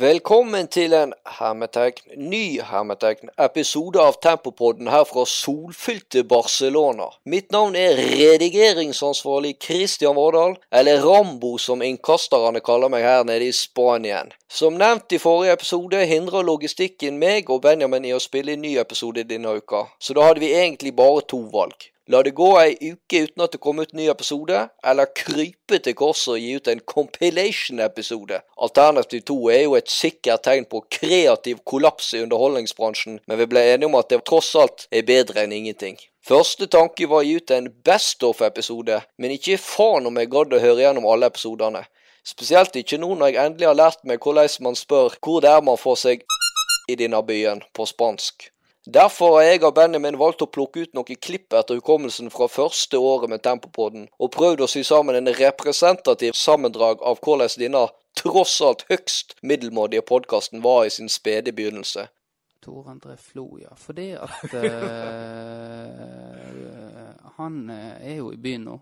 Velkommen til en hermetegn, ny hermetegn, episode av Tempopodden her fra solfylte Barcelona. Mitt navn er redigeringsansvarlig Christian Vårdal, eller Rambo som innkasterne kaller meg her nede i Spanien. Som nevnt i forrige episode hindrer logistikken meg og Benjamin i å spille en ny episode denne uka, så da hadde vi egentlig bare to valg. La det gå ei uke uten at det kom ut ny episode, eller krype til korset og gi ut en compilation-episode. Alternativ to er jo et sikkert tegn på kreativ kollaps i underholdningsbransjen, men vi ble enige om at det tross alt er bedre enn ingenting. Første tanke var å gi ut en Best of-episode, men ikke faen om jeg gadd å høre gjennom alle episodene. Spesielt ikke nå når jeg endelig har lært meg hvordan man spør hvor det er man får seg i denne byen på spansk. Derfor har jeg og Benjamin valgt å plukke ut noen klipp etter hukommelsen fra første året med Tempopodden, og prøvd å sy sammen en representativ sammendrag av hvordan denne tross alt høgst middelmådige podkasten var i sin spede begynnelse. Tor André Flo, ja. Fordi at uh, Han er jo i byen nå.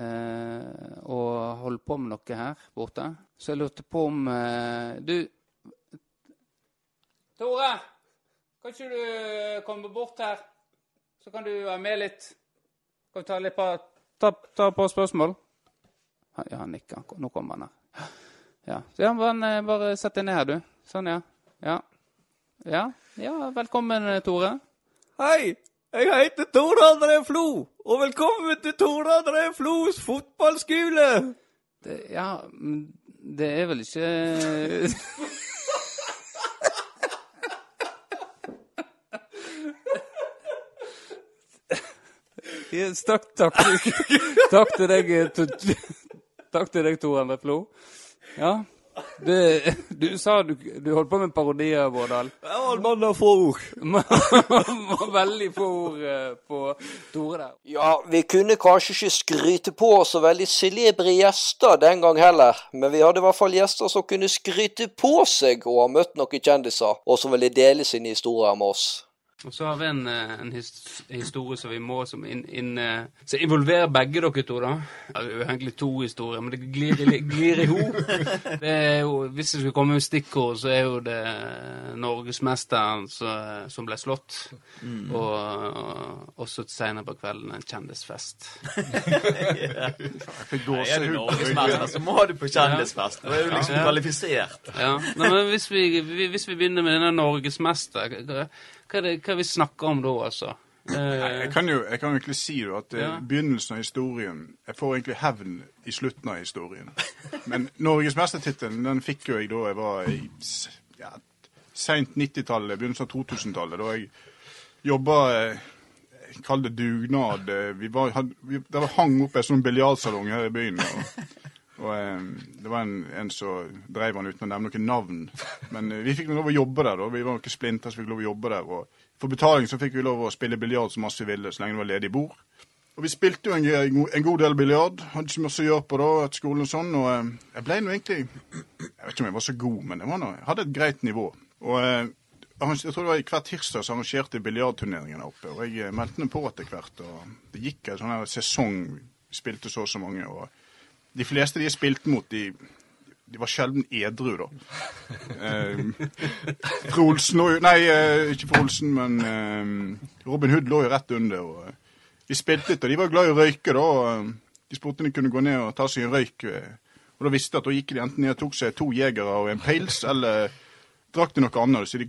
Uh, og holder på med noe her borte. Så jeg lurte på om uh, Du Tore! Kan ikke du eh, komme bort her? Så kan du være med litt. Kan vi ta litt på, ta, ta på spørsmål? Ja, han nikker. Nå kommer han her. Ja, så ja, bare, bare sett deg ned her, du. Sånn, ja. Ja. Ja, ja velkommen, eh, Tore. Hei! Jeg heter Tore André Flo, og velkommen til Tore André Flos fotballskole! Det, ja, det er vel ikke Yes, takk, takk, takk til deg, takk til deg, Tor André Flo. Ja, du, du sa du, du, holdt på med parodier, Vårdal. Ja, mann har få ord. veldig få ord eh, på Tore der. Ja, vi kunne kanskje ikke skryte på oss så veldig celebre gjester den gang heller, men vi hadde i hvert fall gjester som kunne skryte på seg og ha møtt noen kjendiser, og som ville dele sine historier med oss. Og så har vi en, eh, en historie som vi må som, inn, inn, eh, som involverer begge dere to. da. Ja, det er jo egentlig to historier, men det glir, glir i hop. Hvis det skulle komme med stikkord, så er jo det norgesmesteren som, som ble slått. Mm. Og, og også senere på kvelden en kjendisfest. ja. Er du norgesmester, så må du på kjendisfest. Da er du liksom kvalifisert. Ja, Nei, men hvis vi, hvis vi begynner med denne norgesmester hva er det hva vi snakker om da, altså? Jeg kan jo jeg kan egentlig si at eh, ja. begynnelsen av historien Jeg får egentlig hevn i slutten av historien. Men norgesmestertittelen den fikk jo jeg da jeg var i ja, seint 90-tallet, begynnelsen av 2000-tallet. Da jeg jobba eh, Kall det dugnad. Eh, vi var, had, vi, det var hang opp en sånn biljardsalong her i byen. og og eh, Det var en, en som drev han uten å nevne noen navn. Men eh, vi fikk lov å jobbe der. da. Vi var noen splinter som fikk lov å jobbe der. og For betaling så fikk vi lov å spille biljard så masse vi ville, så lenge det var ledig bord. Og Vi spilte jo en, en god del biljard. Hadde ikke masse å gjøre på da, etter skolen og sånn. Og eh, jeg ble nå egentlig Jeg vet ikke om jeg var så god, men jeg, noe, jeg hadde et greit nivå. Og eh, jeg tror det var Hver tirsdag så arrangerte biljardturneringen der oppe. og Jeg meldte meg på etter hvert. og Det gikk en sånn her sesong. Vi spilte så og så mange. og de fleste de er spilt mot, de, de var sjelden edru, da. Eh, Frolsen Nei, eh, ikke Frolsen, men eh, Robin Hood lå jo rett under. og de Vi spilte litt, og de var glad i å røyke, da. De spurte om de kunne gå ned og ta seg en røyk. Eh, og da visste de at da gikk de enten ned og tok seg to jegere og en pils, eller drakk de noe annet. så de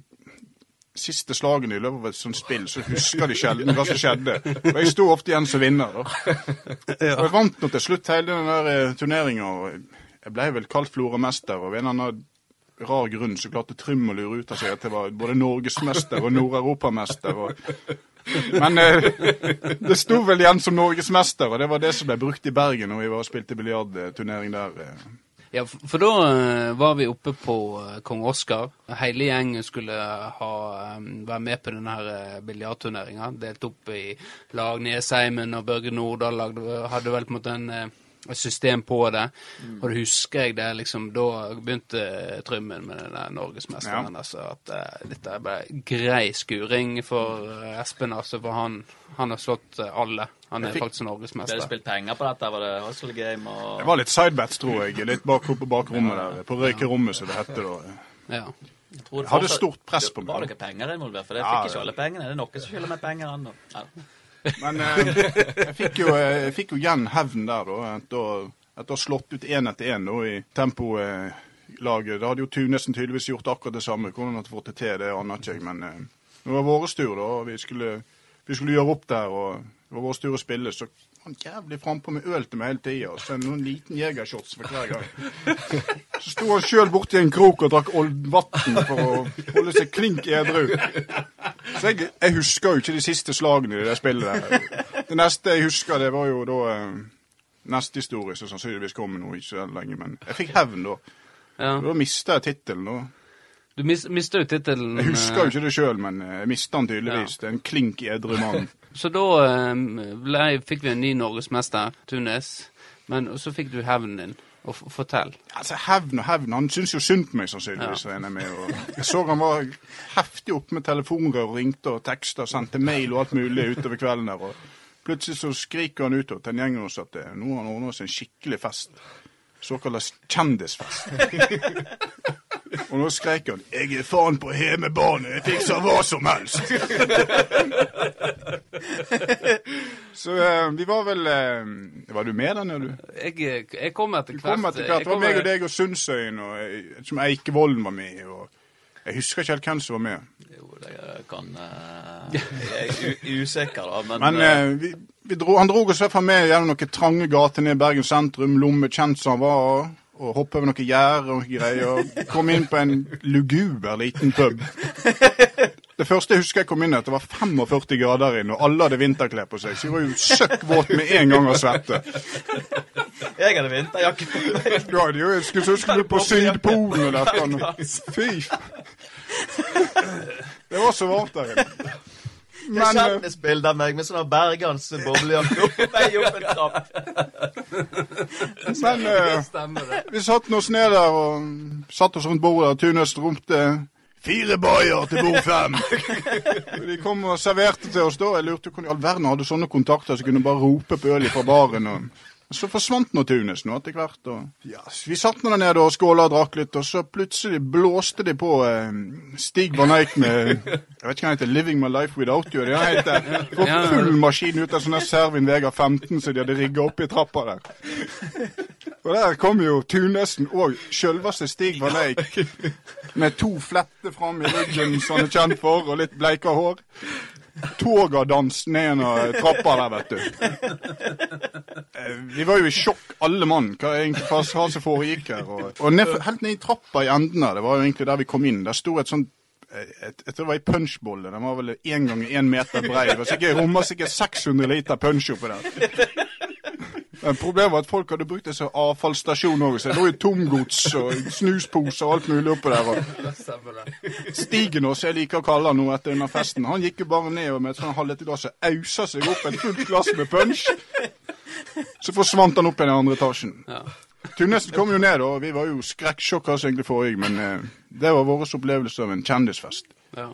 siste slagene i løpet av et sånt spill, så husker de sjelden hva som skjedde. Og jeg sto ofte igjen som vinner. da. Og jeg vant nå til slutt hele den der eh, turneringa. Jeg ble vel kalt floramester, og av en annen rar grunn så klarte Trym å lure ut av seg at jeg var både norgesmester og nordeuropamester. Og... Men eh, det sto vel igjen som norgesmester, og det var det som ble brukt i Bergen når vi var og spilte biljardturnering der. Eh. Ja, for da uh, var vi oppe på uh, Kong Oskar. Hele gjengen skulle ha, um, være med på denne uh, biljardturneringa. Delt opp i lag. Nesheimen og Børge Nordahl hadde vel på en måte en, system på det. Mm. Og da husker jeg det liksom Da begynte Trymmen med den der norgesmesteren. Ja. Altså, at dette ble grei skuring for Espen, altså, for han, han har slått alle. Han er faktisk faktisk Ble det spilt penger på dette? Var det hustle game og Det var litt sidebats, tror jeg. Litt bak på bakrommet der. På røykerommet, som det heter da. Ja. Jeg tror det Hadde fortsatt- stort press på meg. Var det ikke penger involvert? For jeg Ja, fikk ikke alle pengene. Det er noen som skylder meg penger ennå. Ja. Men eh, jeg, fikk jo, eh, jeg fikk jo igjen hevn der, da. Etter å etter å ha slått ut én etter én i tempolaget. Da hadde jo Tunesen tydeligvis gjort akkurat det samme. Hvordan han hadde fått det til, det aner ikke jeg. Men eh, det var vår tur, da. Vi skulle, vi skulle gjøre opp der. og var vår tur å spille, så han jævlig frampå med øl til meg hele tida. Og så en noen liten jegershots for hver gang. Så sto han sjøl borti en krok og drakk vann for å holde seg klink edru. Så jeg, jeg husker jo ikke de siste slagene i det spillet der. Det neste jeg husker, det var jo da eh, neste historie, som sannsynligvis kommer nå ikke så lenge. Men jeg fikk hevn da. ja. Da mista jeg tittelen. Du mis, mista jo tittelen. Jeg husker eh, jo ikke det sjøl, men jeg mista den tydeligvis. Det er en klink edru mann. Så da eh, ble, fikk vi en ny norgesmester, Tunis. Men så fikk du hevnen din. Og fortell. Altså, Hevn og hevn. Han syns jo synd på meg, sannsynligvis. Ja. jeg med. Og jeg så han var heftig oppe med telefonrør og ringte og teksta og sendte mail og alt mulig utover kvelden der. og Plutselig så skriker han utover til en gjeng oss at eh, nå har han ordna oss en skikkelig fest. Såkalt kjendisfest. Og nå skrek han 'Jeg er faen på hjemmebane, jeg fikser hva som helst'. Så eh, vi var vel eh, Var du med nede, du? Jeg, jeg kom etter hvert. Du kom etter hvert. Det var meg og deg og Sundsøyen, og jeg- som Eikevolden var med. og Jeg husker ikke helt hvem som var med. Jo, det kan uh, Jeg er usikker, da. Men, Men eh, eh, vi, vi dro, han dro oss i hvert fall med gjennom noen trange gater ned i Bergen sentrum, lomme kjent som han var, og hoppe over noen gjær og greier. Kom inn på en luguber liten pub. Det første jeg husker jeg kom inn, at det var 45 grader inne, og alle hadde vinterklær på seg. Så jeg var jo søkk våt med en gang av svette. jeg hadde vinterjakke på meg. Du hadde jo, jeg skulle så skulle på Sydpolen og dette. Fy Det var så varmt der inne. Det Men eh, kjennes bilde av meg med sånn Bergans boblejakke oppe meg opp en trapp. Men uh, vi satte oss ned der og satt oss rundt bordet, og Tunes ropte Fire boyer til bord fem! De kom og serverte til oss da. Jeg lurte hvordan i all verden hadde sånne kontakter som kunne bare rope på øl fra baren. Og så forsvant nå Tunis nå etter hvert. Og, ja, vi satt nå der nede og skåla og drakk litt, og så plutselig blåste de på eh, Stig van Eijk med Jeg vet ikke hva han heter. 'Living my life without you'. Det heter For full maskin ut av sånn Servin Vega 15 som de hadde rigga opp i trappa der. Og der kom jo Tunesen og sjølveste Stig van Eijk med to fletter fram i ryggen som han er kjent for, og litt bleika hår. Togerdans ned trappa der, vet du. Eh, Vi var jo i sjokk, alle mann, hva egentlig hva som foregikk her. Og, og ned, helt ned i trappa i enden der, det var jo egentlig der vi kom inn, der sto et sånt eh, jeg tror det var ei punchbolle. Den var vel én gang én meter brei. Det var sikkert, romma sikkert 600 liter punch oppi der. Men Problemet var at folk hadde brukt det som avfallsstasjon òg. Så det lå jo tomgods og snusposer og alt mulig oppå der. Og. Stigen også, jeg liker å kalle han nå etter under festen, han gikk jo bare ned med et sånn halvlite glass og ausa seg opp et fullt glass med punch. Så forsvant han opp igjen i andre etasjen. Ja. Tunnesen kom jo ned, og vi var jo skrekksjokka egentlig forrige, men eh, det var vår opplevelse av en kjendisfest. Ja.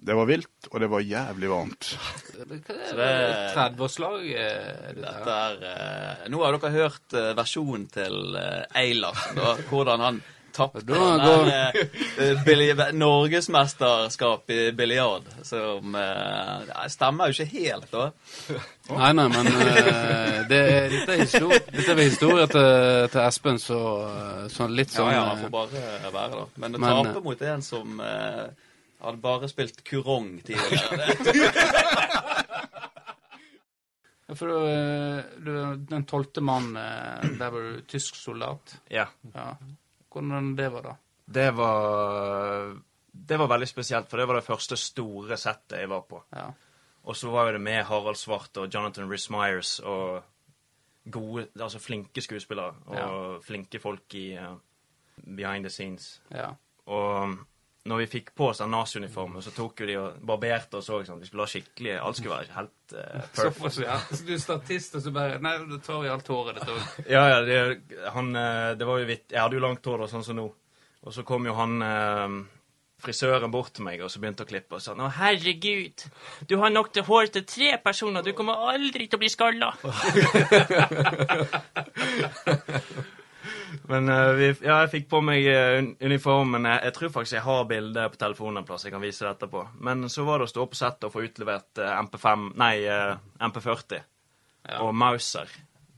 Det var vilt, og det var jævlig varmt. Hva er det- det? 30-årslag? eh, dette er, eh, nå har dere hørt eh, versjonen til Eilert, da, hvordan han tapte går- norgesmesterskap i biljard, som ja, stemmer jo ikke helt, da. Nei, nei, men det er, dette, er histori dette er historie til, til Espen, så, så litt sånn ja, han eh, får bare være, da. Men å tape mot en som eh, hadde bare spilt kurong tidligere For du, eh, du er den tolvte mann, eh, der var du tysk soldat. Ja. Ja. Hvordan det var da? Det var Det var veldig spesielt, for det var det første store settet jeg var på. Ja. Og så var jo det med Harald Svart og Jonathan Rhys Myers og gode, altså flinke skuespillere og Ja. flinke folk i uh, behind the scenes. ja. Og når vi fikk på oss den naziuniformen, så tok jo de og barberte oss òg. Sånn. Vi skulle ha skikkelig Alt skulle være helt uh, perfect. Så, ja. Så du er statist, og så bare Nei, du tar i alt håret ditt òg. Ja, ja, det, han, eh, det var jo hvitt. Jeg hadde jo langt hår, da, sånn som nå. Og så kom jo han eh, frisøren bort til meg og så begynte å klippe og sa Å, herregud, du har nok til hår til tre personer. Du kommer aldri til å bli skalla. Men uh, vi, ja, jeg fikk på meg eh, uniformen. Jeg, jeg tror faktisk jeg har bilde på telefonen en plass. Jeg kan vise det etterpå. Men så var det å stå på settet og få utlevert uh, MP5, nei, uh, MP40 og Mauser.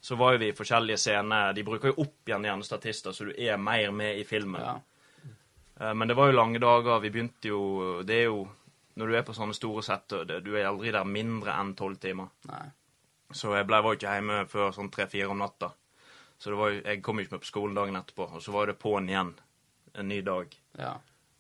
Så var jo vi i forskjellige scener. De bruker jo opp igjen gjerne statister, så du er mer med i filmen. Ja. Eh, Men det var jo lange dager. Vi begynte jo Det er jo Når du er på sånne store sett, du er aldri der mindre enn tolv timer. Nei. Så jeg ble, var ikke hjemme før sånn tre-fire om natta. Så det var jeg kom jo ikke med på skolen dagen etterpå. Og så var det på'n igjen en ny dag Ja.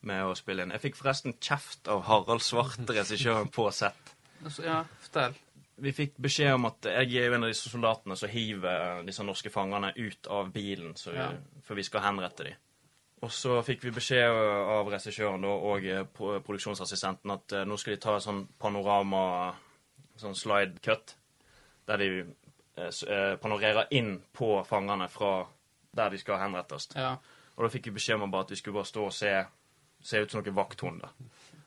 med å spille inn. Jeg fikk forresten kjeft av Harald Svarte, regissøren, på sett. Altså, ja, fortell. Vi fikk beskjed om at jeg er jo en av disse soldatene som hiver disse norske fangene ut av bilen, så vi, Ja. for vi skal henrette dem. Og så fikk vi beskjed av regissøren og eh, produksjonsassistenten at eh, nå skal de ta en sånn panorama, sånn slide cut, der de eh, eh, panorerer inn på fangene fra der de skal henrettes. Ja. Og da fikk vi beskjed om bare at vi skulle bare stå og se, se ut som noen vakthunder.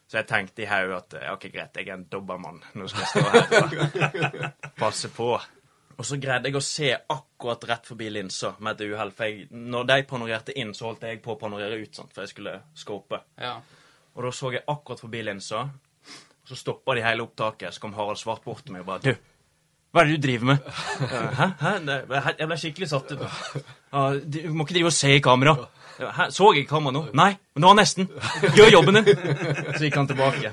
Så jeg tenkte i hodet at ja, ok, greit, jeg er en dobbermann. Nå skal jeg stå her og passe på. Og så greide jeg å se akkurat rett forbi linsa med et uhell. For jeg, når de panorerte inn, så holdt jeg på å panorere ut, sant, for jeg skulle scope. Ja. Og da så jeg akkurat forbi linsa. Og så stoppa de hele opptaket. Så kom Harald Svart bort til meg og bare Du, hva er det du driver med? Hæ? Hæ? Jeg ble skikkelig satt ut. Ja, Du må ikke drive og se i kamera. Hæ? Så jeg ikke kamera nå? Nei, men det var nesten. Gjør jobben din. Så gikk han tilbake.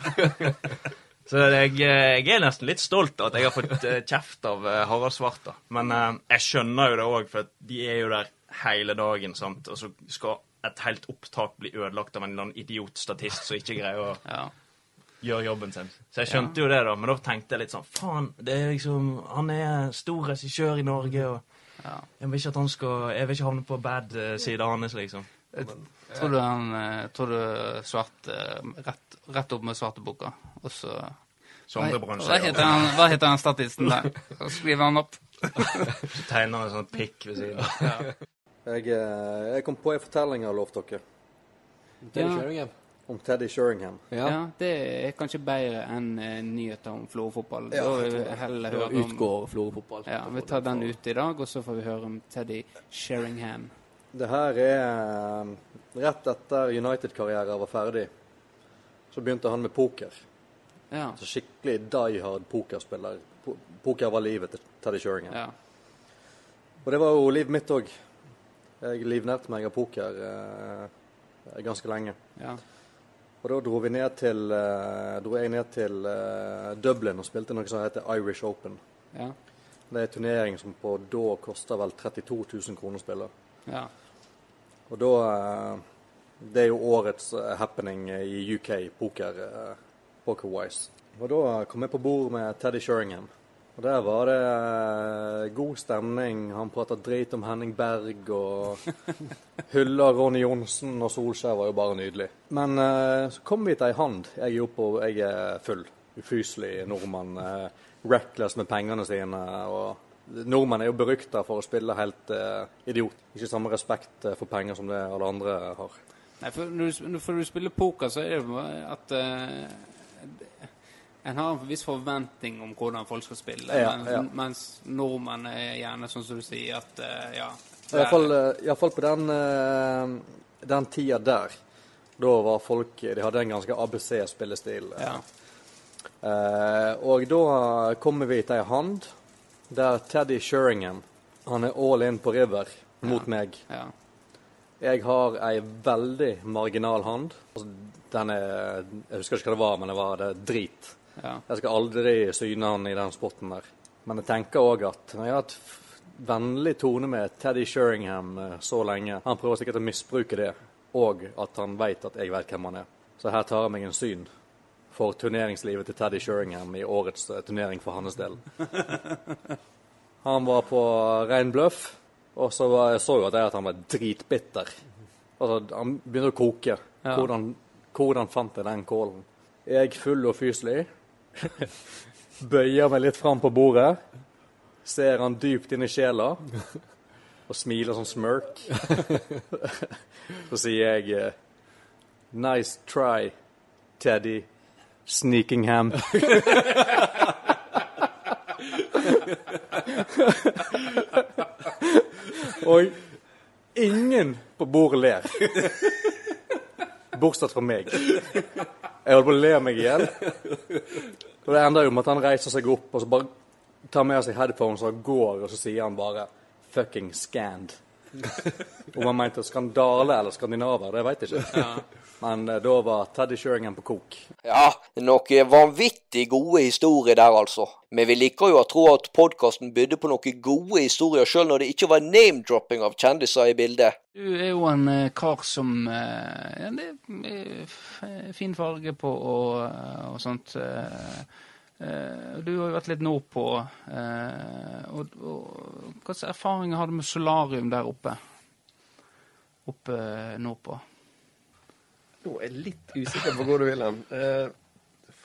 Så jeg, jeg er nesten litt stolt av at jeg har fått eh, kjeft av eh, Harald Svart. da. Men eh, jeg skjønner jo det òg, for de er jo der hele dagen. sant? Og så skal et helt opptak bli ødelagt av en eller annen idiotstatist som ikke greier å ja. Gjøre jobben sin. Så jeg skjønte jo det, da. Men da tenkte jeg litt sånn Faen, det er liksom Han er stor regissør i Norge, og Ja. jeg vil ikke at han skal Jeg vil ikke havne på bad side sida hans, liksom. Tror du han eh, Tror du svart eh, rett, rett opp med svarteboka, og så hva, hva, heter han, hva heter han statisten der? Så skriver han opp. Så tegner han en sånn pikk ved siden av. Jeg, eh, jeg kom på en fortelling jeg har lovt dere, Teddy Ja. Om Teddy Sheringham. Ja. Ja, det er kanskje bedre enn eh, nyheter om Florø-fotball. Ja, da vil vi det. heller høre om utgår Florø-fotball. Ja, Vi tar den ute i dag, og så får vi høre om Teddy Sheringham. Det her er eh, rett etter United-karrieren var ferdig. Så begynte han med poker. Ja. Så skikkelig die hard pokerspiller. Po poker var livet til Teddy Sheringham. ja. Og det var jo livet mitt òg. Jeg livnærte meg av poker eh, ganske lenge. ja. Og da dro til eh, dro jeg ned til eh, Dublin og spilte noe som heter Irish Open. Ja. Det er en turnering som på da koster vel 32 000 kroner å spille. ja. Og da eh, Det er jo årets happening i UK, poker, poker-wise. Og da kom jeg på bord med Teddy Sheringham. Og der var det eh, god stemning. Han prata drit om Henning Berg og hylla Ronny Johnsen, og Solskjær var jo bare nydelig. Men eh, så kom vi til ei hand. Jeg er oppe og jeg er full. Ufyselig nordmann. Eh, reckless med pengene sine. og Nordmenn er jo berykta for å spille helt eh, idiot. Ikke samme respekt for penger som det alle andre har. Nei, for når du, når du spiller poker, så er det at En har en viss forventning om hvordan folk skal spille, Ja, mens, ja. mens nordmenn er gjerne sånn som du sier, at uh, ja Iallfall uh, på den, uh, den tida der. Da var folk De hadde en ganske ABC-spillestil. Ja. Uh, og da kommer vi til ei hand der Teddy Sheringham han er all in på river mot meg. ja. Jeg har ei veldig marginal hand. Altså, den er Jeg husker ikke hva det var, men det var det drit. Ja. Jeg skal aldri syne han i den spotten der. Men jeg tenker òg at når jeg har hatt vennlig tone med Teddy Sheringham eh, så lenge Han prøver sikkert å misbruke det, og at han veit at jeg vet hvem han er. Så her tar jeg meg en syn for turneringslivet til Teddy Sheringham i årets eh, turnering for hans del. Han var på rein bløff, og så var, jeg så jo at, jeg at han var dritbitter. Altså, han begynte å koke. Ja. Hvordan, hvordan fant jeg den kålen? Jeg full og fyselig. Bøyer meg litt fram på bordet. Ser han dypt inn i sjela. Og smiler sånn smirk. Så sier jeg eh, Nice try, Teddy Sneakingham. Og ingen på bordet ler. Bortsett fra meg. Jeg holdt på å le meg i hjel. Og det ender jo med at han reiser seg opp og så bare tar med seg headphones og går, og så sier han bare 'fucking scanned'. Om han mente skandale eller skandinaver, det veit jeg ikke. Men eh, da var Teddy Sheringham på kok. Ja, noen vanvittig gode historier der, altså. Men vi liker jo å tro at podkasten bydde på noen gode historier, sjøl når det ikke var name-dropping av kjendiser i bildet. Du er jo en eh, kar som eh, ja, Det er fin farge på og, eh, og sånt. Eh, eh, Du har jo vært litt nordpå. eh, og, og Hva slags erfaringer har du med solarium der oppe? Oppe nordpå. Nå er jeg litt usikker på hvor du vil hen. Eh,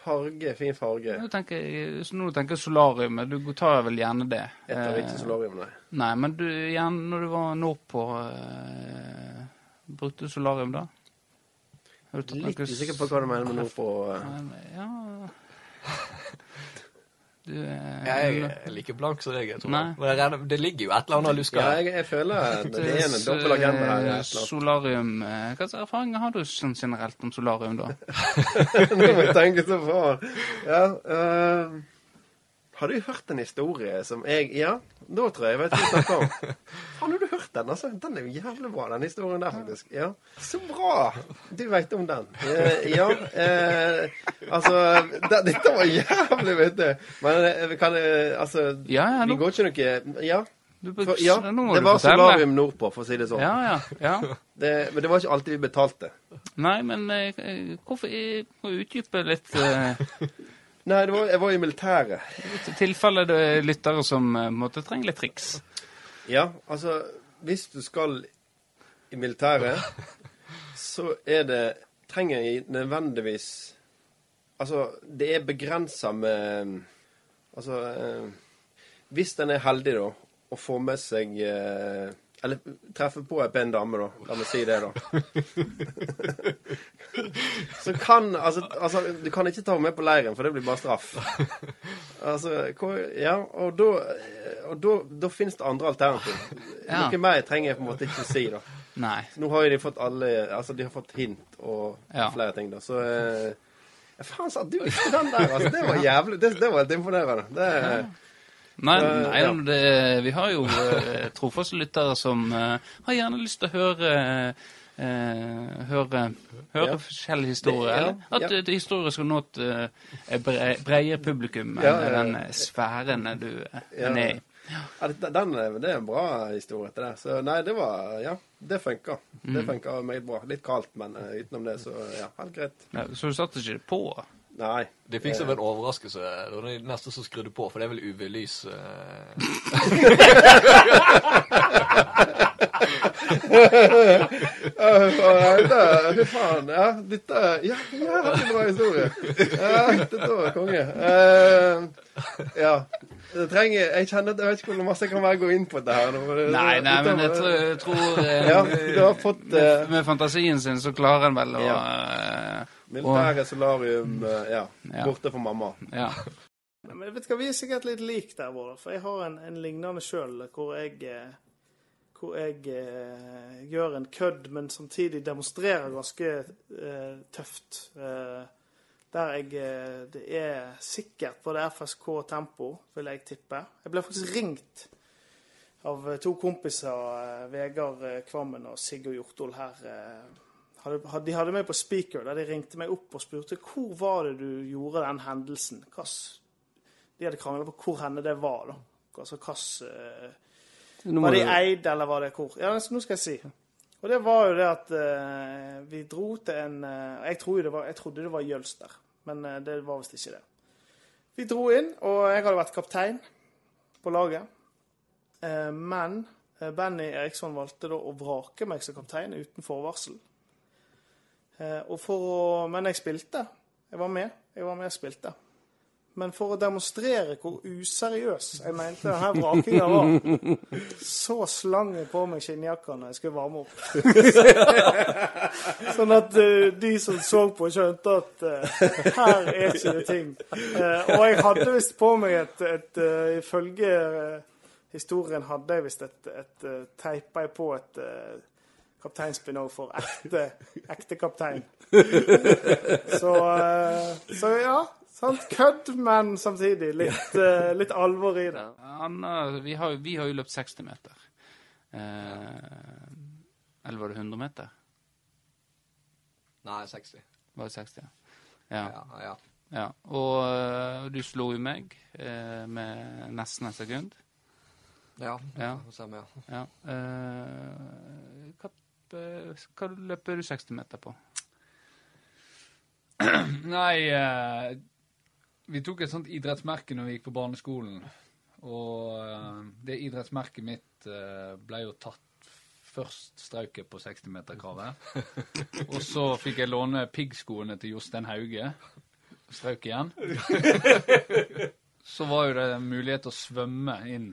farge, fin farge. Nå tenker jeg, så nå tenker solarium. Du tar vel gjerne det. Etter av Eh, ikke solarium, nei. Nei, men du, igjen, når du var nordpå eh, Brukte du solarium da? Du Litt usikker på hva du mener med nordpå. eh. Ja Du eh, Jeg er like blank som deg, jeg tror. Nei. Men jeg regner, det ligger jo et eller annet luska Ja, jeg, jeg føler at det er en dobbel agenda her. Solarium eh, Hva slags erfaringer har du sånn generelt om solarium, da? Nå må jeg tenke så på. Ja, eh, har du hørt en historie som jeg Ja, da tror jeg jeg vet hva du snakker om. Faen, har du hørt den? altså? Den er jo jævlig bra, den historien der, faktisk. Ja, Så bra! Du veit om den. Eh, ja. eh, altså det, Dette var jævlig, vet du. Men eh, vi kan eh, Altså, Ja, ja, vi går ikke noe Ja. du, For, ja det var solarium nordpå, for å si det sånn. Ja, ja, ja. Det, men det var ikke alltid vi betalte. Nei, men eh, eh, hvorfor jeg Må utdype litt eh, Nei, det var, jeg var i militæret. i tilfelle det er lyttere som eh, måtte trenge litt triks. Ja, altså Hvis du skal i militæret, så er det Trenger jeg nødvendigvis Altså, det er begrensa med Altså eh, Hvis den er heldig, da, og får med seg eh, Eller treffer på en pen dame, da. La meg si det, da. så kan altså, altså Du kan ikke ta henne med på leiren, for det blir bare straff. Altså, hvor, ja, og da Og da, da finnes det andre alternativ. Ja. Noe mer trenger jeg på en måte ikke si, da. Nei. Nå har jo de fått alle Altså, de har fått hint og Ja. flere ting, da. Så eh, ja, Faen, sa du ikke den der? Altså, det var jævlig Det, det var helt imponerende. Det, Nei, Eh, nei ja. det, vi har jo eh, trofaste lyttere som uh, har gjerne lyst til å høre uh, høre, høre Ja. forskjellige historier. Det- ja, eller at ja. eh, historier skal nå et eh, bre, bredere publikum enn Ja, ja, ja. den sfæren du Ja. er i. ja, det- den, det er en bra historie til det. Så nei, det var Ja, det funka. Det Mm. funka meget bra. Litt kaldt, men utenom det, så ja, helt greit. Ja, så du satte ikke det på? Nei. De fikk som en overraskelse. Det var de neste som skrudde på, for det er vel UV-lys. Hva Fy faen. Ja, dette Ja, jævlig bra historie. Ja, dette var konge. Eh, ja. Det trenger Jeg kjenner at jeg vet ikke hvor masse jeg kan være gå inn på dette her nå. det- Nei, nei, men jeg tror, jeg tror eh, Ja, du har fått eh, med, med fantasien sin så klarer en vel å eh, militære solarium eh, ja, Ja. borte for mamma. Ja. Men vet du hva, vi er sikkert litt lik der, Bård. For jeg har en, en lignende sjøl, hvor jeg eh, hvor jeg eh, gjør en kødd, men samtidig demonstrerer ganske eh, tøft. Eh, der jeg eh, Det er sikkert både FSK og Tempo, vil jeg tippe. Jeg ble faktisk ringt av to kompiser, Vegard Kvammen og Sigurd Hjortol her. Eh, de hadde meg på speaker, der de ringte meg opp og spurte hvor var det du gjorde den hendelsen. Hva de hadde krangla på hvor henne det var. da. Altså hvilken Nå Var de Eid, eller var det hvor? Ja, nå skal jeg si. Og det var jo det at uh, vi dro til en uh, jeg, tror det var, jeg trodde det var Jølster, men uh, det var visst ikke det. Vi dro inn, og jeg hadde vært kaptein på laget. Eh, men eh, Benny Eriksson valgte da å vrake meg som kaptein uten forvarsel. Eh, å, men jeg spilte. Jeg var med. Jeg var med og spilte. Men for å demonstrere hvor useriøs jeg mente denne vrakinga var, så slang jeg på meg skinnjakka når jeg skulle varme opp. sånn at eh, de som så på, skjønte at eh, her er ikke det ting. Og jeg hadde visst på meg et, et Ifølge historien hadde jeg visst et, et, et Teipa jeg på et uh, kapteinspinn for ekte, ekte kaptein. så, eh, så ja. Sant? Kødd, men samtidig litt, eh, litt alvor i det. Anna, vi, har, vi har jo løpt 60 meter. Eh, eller var det 100 meter? Nei, 60. Var det 60? Ja. Ja, ja. ja. Og eh, du slo jo meg eh, med nesten et sekund. Ja, Ja. Samme, ja. Ja. Eh, eh, hva løper du 60 meter på? Nei, eh, vi tok et sånt idrettsmerke når vi gikk på barneskolen. Og eh, det idrettsmerket mitt eh, ble jo tatt først strauket på 60-meterkravet. Og så fikk jeg låne piggskoene til Jostein Hauge. Strauk igjen. Så var jo det mulighet til å svømme inn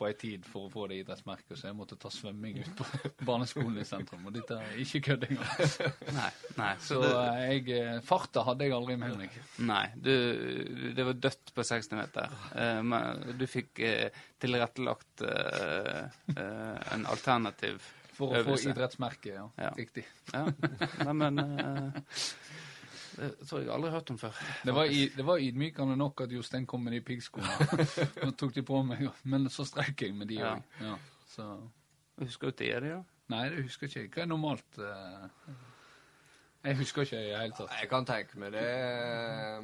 på ei tid for å få det idrettsmerket, så jeg måtte ta svømming ut på barneskolen i sentrum. Og dette er ikke kødd engang. Nei. nei Så så eh, jeg, eh, farta hadde jeg aldri med meg. nei, du, det var dødt på 60 meter. Eh, men du fikk tilrettelagt en alternativ For å få idrettsmerket, ja. Ja. Riktig. Ja. Nei, men Det tror jeg aldri har hørt om før. Det var, i, det var ydmykende nok at Jostein kom med de piggskoene. Nå tok de på meg, men så streik jeg med de Ja. òg. Ja. så Husker du ikke det, da? Nei, det husker jeg ikke. Hva er normalt? eh, Jeg husker ikke i det hele tatt. Jeg kan tenke meg det.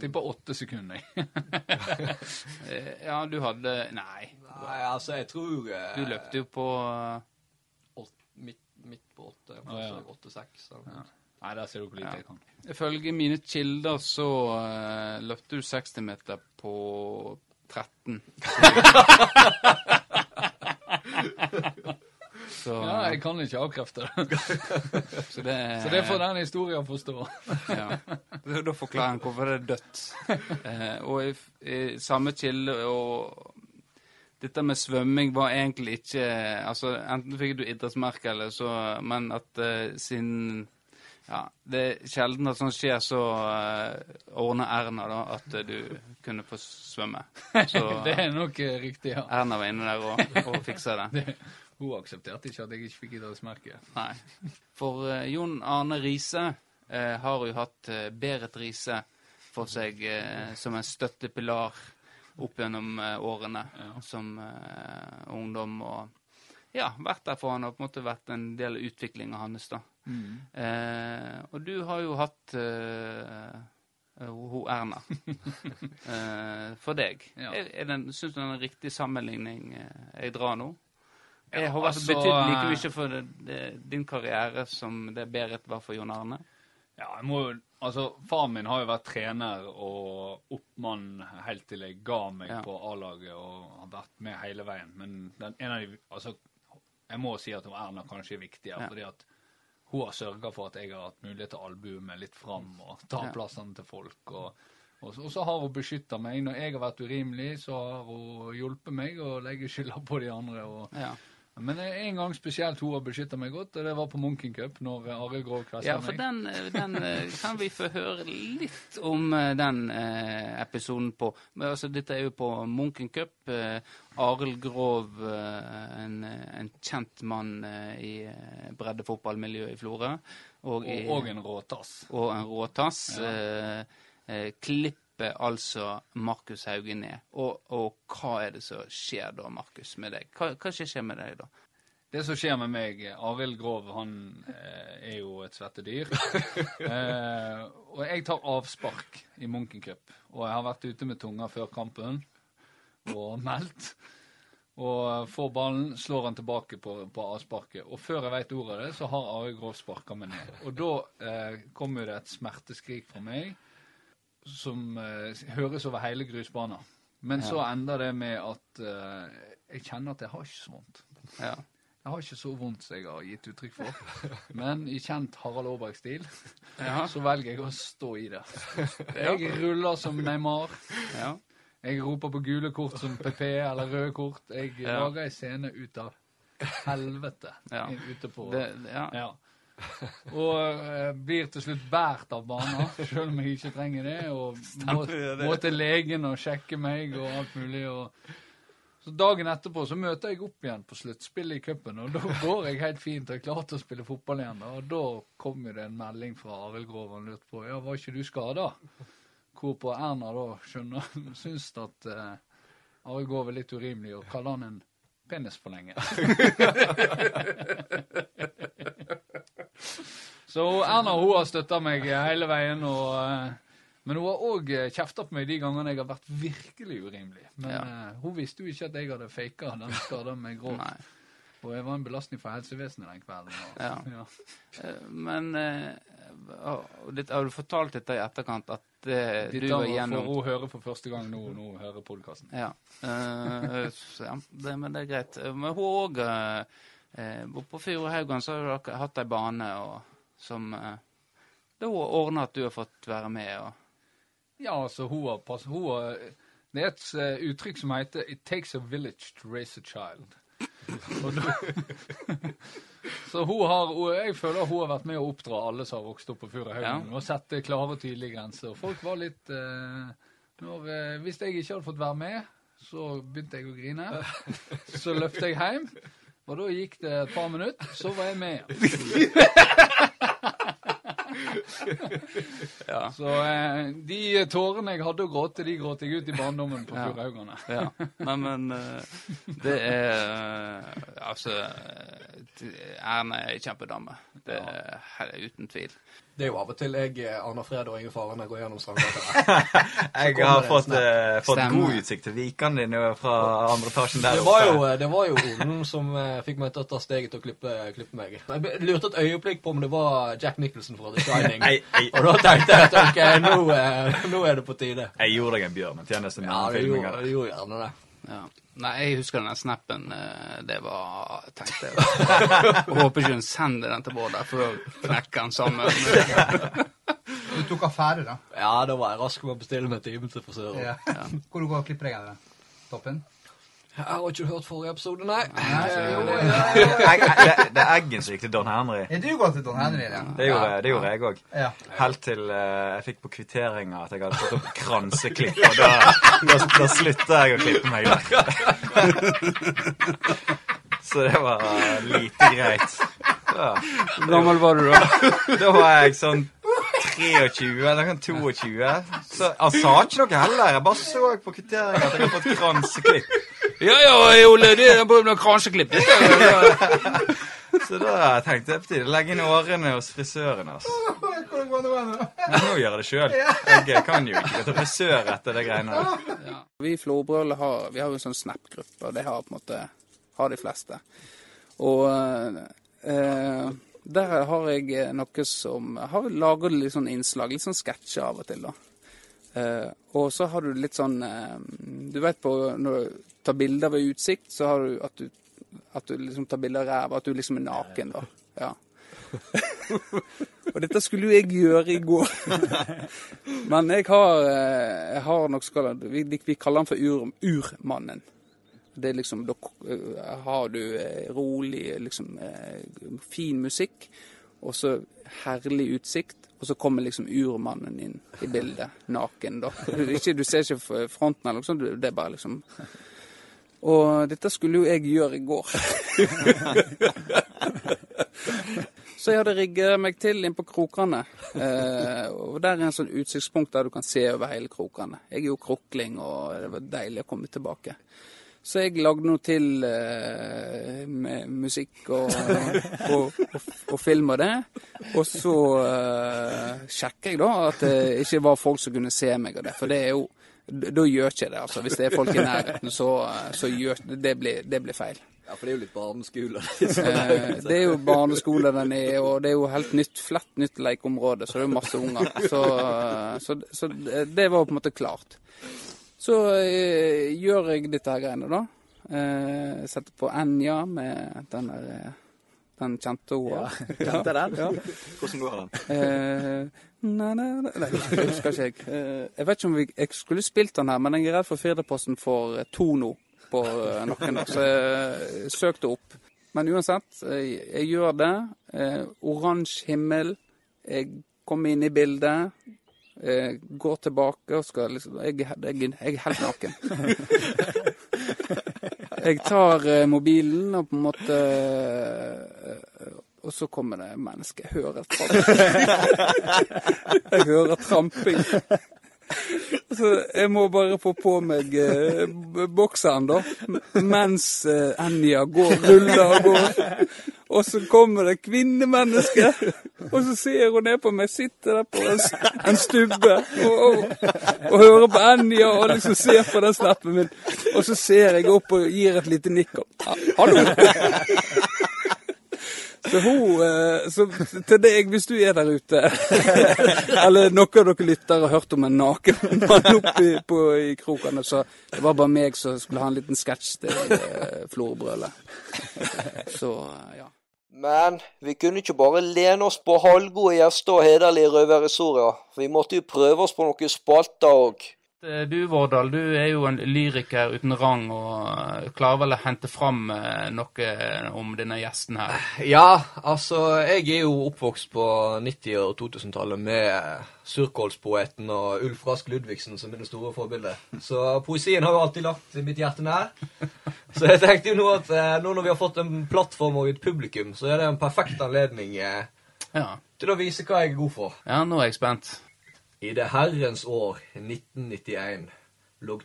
Tipper åtte sekunder. jeg. Eh, Ja, du hadde Nei. Nei, altså, jeg tror eh, Du løpte jo på eh, åt- midt, midt på åtte. Å, ja. Åtte-seks. Ja. Nei, der ser du hvor lite jeg kan. Ifølge mine kilder så uh, løpte du 60 meter på 13. så, Ja, jeg kan ikke avkrefte det. så det Så det får den historien forstå. ja. Da forklarer han hvorfor det er dødt. Eh, og i, i samme kilde og dette med svømming var egentlig ikke Altså, enten fikk du idrettsmerke eller så Men at uh, siden Ja, det er sjelden at sånt skjer, så uh, ordner Erna da at eh, du kunne få svømme. Så Det er nok uh, riktig, ja. Erna var inne der og, og fiksa det. Det, hun aksepterte ikke at jeg ikke fikk idrettsmerke. Nei. For uh, Jon Arne Riise har jo hatt uh, Berit Riise for seg som en støttepilar opp gjennom årene som eh, ungdom. Og ja, vært der for han og på en måte vært en del av utviklinga hans. da. Mm. Eh, og du har jo hatt eh, eh, hun Erna eh, for deg. Ja. Den, Syns du det er en riktig sammenligning eh, jeg drar nå? Jeg har altså, betydd like eh, mye for det, det, din karriere som det Berit var for Jon Arne. Ja, jeg må jo Altså, faren min har jo vært trener og oppmann helt til jeg ga meg Ja. på A-laget og har vært med hele veien. Men den, en av de Altså, jeg må si at Erna kanskje er viktigere, Ja. fordi at hun har sørga for at jeg har hatt mulighet til å albue meg litt fram og ta Ja. plassene til folk. Og, og, så- og så har hun beskytta meg. Når jeg har vært urimelig, så har hun hjulpet meg å legge skylda på de andre. og Ja. Men en gang spesielt hun har beskytta meg godt, og det var på Munken Cup, når Are Grov kvesta Ja, meg. for den, eh, den eh, kan vi få høre litt om eh, den eh, episoden på. Men altså, dette er jo på Munken Cup. Arild Grov, en, en kjent mann i breddefotballmiljøet i Florø. Og, Og, og en råtass. og en råtass. Ja. Eh, eh, klipper altså Markus Hauge ned. Og, og hva er det som skjer da, Markus, med deg? Hva, hva skjer med deg da? Det som skjer med meg Arild Grov han eh, er jo et svettedyr. eh, og jeg tar avspark i Munken Cup. Og jeg har vært ute med tunga før kampen og meldt. Og får ballen, slår han tilbake på, på avsparket. Og før jeg vet ordet av det, så har Arild Grov sparka meg ned. Og da eh, kommer det et smerteskrik fra meg som eh, høres over hele grusbanen. Men så ender det med at eh, jeg kjenner at jeg har ikke så vondt. Ja. Jeg har ikke så vondt som jeg har gitt uttrykk for. Men i kjent Harald Aaberg-stil Ja. så velger jeg å stå i det. Jeg ruller som Neymar. Ja. Jeg roper på gule kort som PP eller røde kort. Jeg Ja. lager ei scene ut av helvete Ja. ute på Det, ja. Og eh, blir til slutt båret av barna, selv om jeg ikke trenger det. Og må, må til legen og sjekke meg og alt mulig. Og så Dagen etterpå så møter jeg opp igjen på sluttspillet i cupen, og da går jeg helt fint og er klar til å spille fotball igjen. da. Og da kom det en melding fra Arild Grov han lurte på ja, var ikke du skada. Hvorpå Erna da skjønner syns at eh, Arild Grov er litt urimelig, og kaller han en penisforlenger. Så Erna hun har støtta meg hele veien. Og, eh, men hun har òg kjefta på meg de gangene jeg har vært virkelig urimelig. Men Ja. eh, hun visste jo ikke at jeg hadde faka den skada med gråt. Og jeg var en belastning for helsevesenet den kvelden. Og, Ja. Ja. Men uh, har du fortalt dette i etterkant, at det, du Dette var får hun høre for første gang nå, hun hører podkasten. Ja. Eh, ja det, men det er greit. Eh, Men hun òg eh, På Furuhaugan så har dere hatt ei bane og, som eh, har ordna at du har fått være med og Ja, altså, hun har, passet Det er et eh, uttrykk som heter 'It takes a village to raise a child'. Da, så hun har, jeg føler hun har vært med å oppdra alle som har vokst opp på Furahaugen, og sette klare og tydelige grenser. Folk var litt eh, når, eh, Hvis jeg ikke hadde fått være med, så begynte jeg å grine. Så løpte jeg hjem, og da gikk det et par minutter, så var jeg med igjen. Ja. Så eh, de tårene jeg hadde å gråte, de gråt jeg ut i barndommen på Ja. Furuhaugane. Ja. Nei, men eh, det er eh, Altså Erne er ei kjempedame. Det er uten tvil. Det er jo av og til jeg, aner Fred og Inge jeg går gjennom Strandgata. Jeg har fått, eh, fått god utsikt til Vikan din eh, fra andre etasjen der Det oppe. var jo, eh, det var jo Olen som eh, fikk meg til å ta steget til å klippe, klippe meg. Jeg lurte et øyeblikk på om det var Jack Nicholson fra The Shining. Ei, ei. Og da tenkte jeg at ok, nå, eh, nå er det på tide. Jeg gjorde deg en bjørnetjeneste med Ja, den filmingen. gjorde, det gjorde gjerne det. Ja. Nei, jeg husker den snappen. eh, Det var tenkte jeg. Jeg håper ikke hun sender den til Bård, der, for å knekke den sammen. Du tok affære, da? Ja, da var jeg rask med å bestille meg time til frisøren. Ja. Hvor du går og klipper deg? da? Toppen? Jeg har ikke hørt forrige episode, nei. Det, det er Eggen som gikk til Don Henry. Er du gått til Don Henry, ja? Det gjorde, det gjorde jeg òg. Ja. Helt til uh, jeg fikk på kvitteringa at jeg hadde fått opp kranseklipp. Og da, da, da slutta jeg å klippe meg der. Så det var eh, lite greit. Ja. Hvor gammel var du da? Da var jeg sånn 23 eller sånn 22. Så han sa ikke noe heller. Jeg bare så på kvitteringa at jeg hadde fått kranseklipp. Ja, ja, Ole, det er bare noen kransjeklipp. Så da tenkte jeg på tide å legge inn årene hos frisøren. altså. Men nå gjør jeg det sjøl. Jeg kan jo ikke gå til frisør etter det greiene der. Vi i Florbrøl har, vi har jo en sånn Snap-gruppe, og det har på en måte har de fleste. Og eh, der har jeg noe som Jeg har laga litt sånn innslag, litt sånn sketsjer av og til, da. Eh, og så har du litt sånn eh, Du vet på når tar bilder ved utsikt, så har du at du, at du liksom tar bilder av ræva, at du liksom er naken, da. Ja. og dette skulle jo jeg gjøre i går. Men jeg har, eh, jeg har noe skal vi, vi kaller han for ur, Urmannen. Det er liksom, Da eh, har du eh, rolig, liksom fin musikk, og så herlig utsikt. Og så kommer liksom urmannen inn i bildet, naken, da. Ikke, du ser ikke fronten eller noe sånt, det er bare liksom Og dette skulle jo jeg gjøre i går. Så jeg hadde rigget meg til inn på Krokane. Eh, og der er en sånn utsiktspunkt der du kan se over hele Krokane. Jeg er jo krokling, og det var deilig å komme tilbake. Så jeg lagde noe til eh, med musikk og, og, og, og film og det. Og så eh, sjekker jeg da at det ikke var folk som kunne se meg og det. For det er jo Da gjør ikke det, altså. Hvis det er folk i nærheten, så, så gjør det blir, det blir feil. Ja, for det er jo litt barneskole. Eh, det er jo barneskole den er, og det er jo helt nytt, flett nytt lekeområde, så det er jo masse unger. Så, så, så det var på en måte klart. Så eh, gjør jeg dette her greiene, da. Eh, setter på Enja med den der Den kjente hun. Ja, kjente den? Ja. Hvordan går den? Eh, nei, na, na. Nei, det husker ikke jeg. Eh, jeg vet ikke om vi, jeg skulle spilt den her, men jeg er redd for Firdaposten får Tono to nå på noen nakken. der, Så jeg søkte opp. Men uansett, jeg, jeg gjør det. Eh, Oransje himmel. Jeg kommer inn i bildet. Jeg går tilbake og skal liksom Jeg, jeg, jeg er helt naken. Jeg tar eh, mobilen og på en måte eh, Og så kommer det mennesker. Jeg hører tramping. Jeg hører tramping. Så jeg må bare få på meg eh, bokseren, da. Mens eh, Enja går, ruller og går. Og så kommer det kvinnemenneske, og så ser hun ned på meg, sitter der på en, en stubbe og, og, og hører på Enja og liksom ser på den snappen min. Og så ser jeg opp og gir et lite nikk. og, Hallo! Så hun eh, Så til deg, hvis du er der ute, eller noen av dere lyttere har hørt om en naken mann oppi på, i krokene, så det var bare meg som skulle ha en liten sketsj til eh. Så eh, ja. Men vi kunne ikke bare lene oss på halvgode gjester og hederlige røverhistorier. Vi måtte jo prøve oss på noen spalter òg. Eh, Du, Vårdal, du er jo en lyriker uten rang og eh, klarer vel å hente fram eh, noe om denne gjesten her. Ja, altså, jeg er jo oppvokst på 90- og 2000-tallet med surkålspoeten og Ulf Rask Ludvigsen som mine store forbilder. Så poesien har jo alltid lagt mitt hjerte nær. Så jeg tenkte jo nå at nå når vi har fått en plattform og et publikum, så er det en perfekt anledning Ja. til å vise hva jeg er god for. Ja, nå er jeg spent. I det herrens år 1991 lå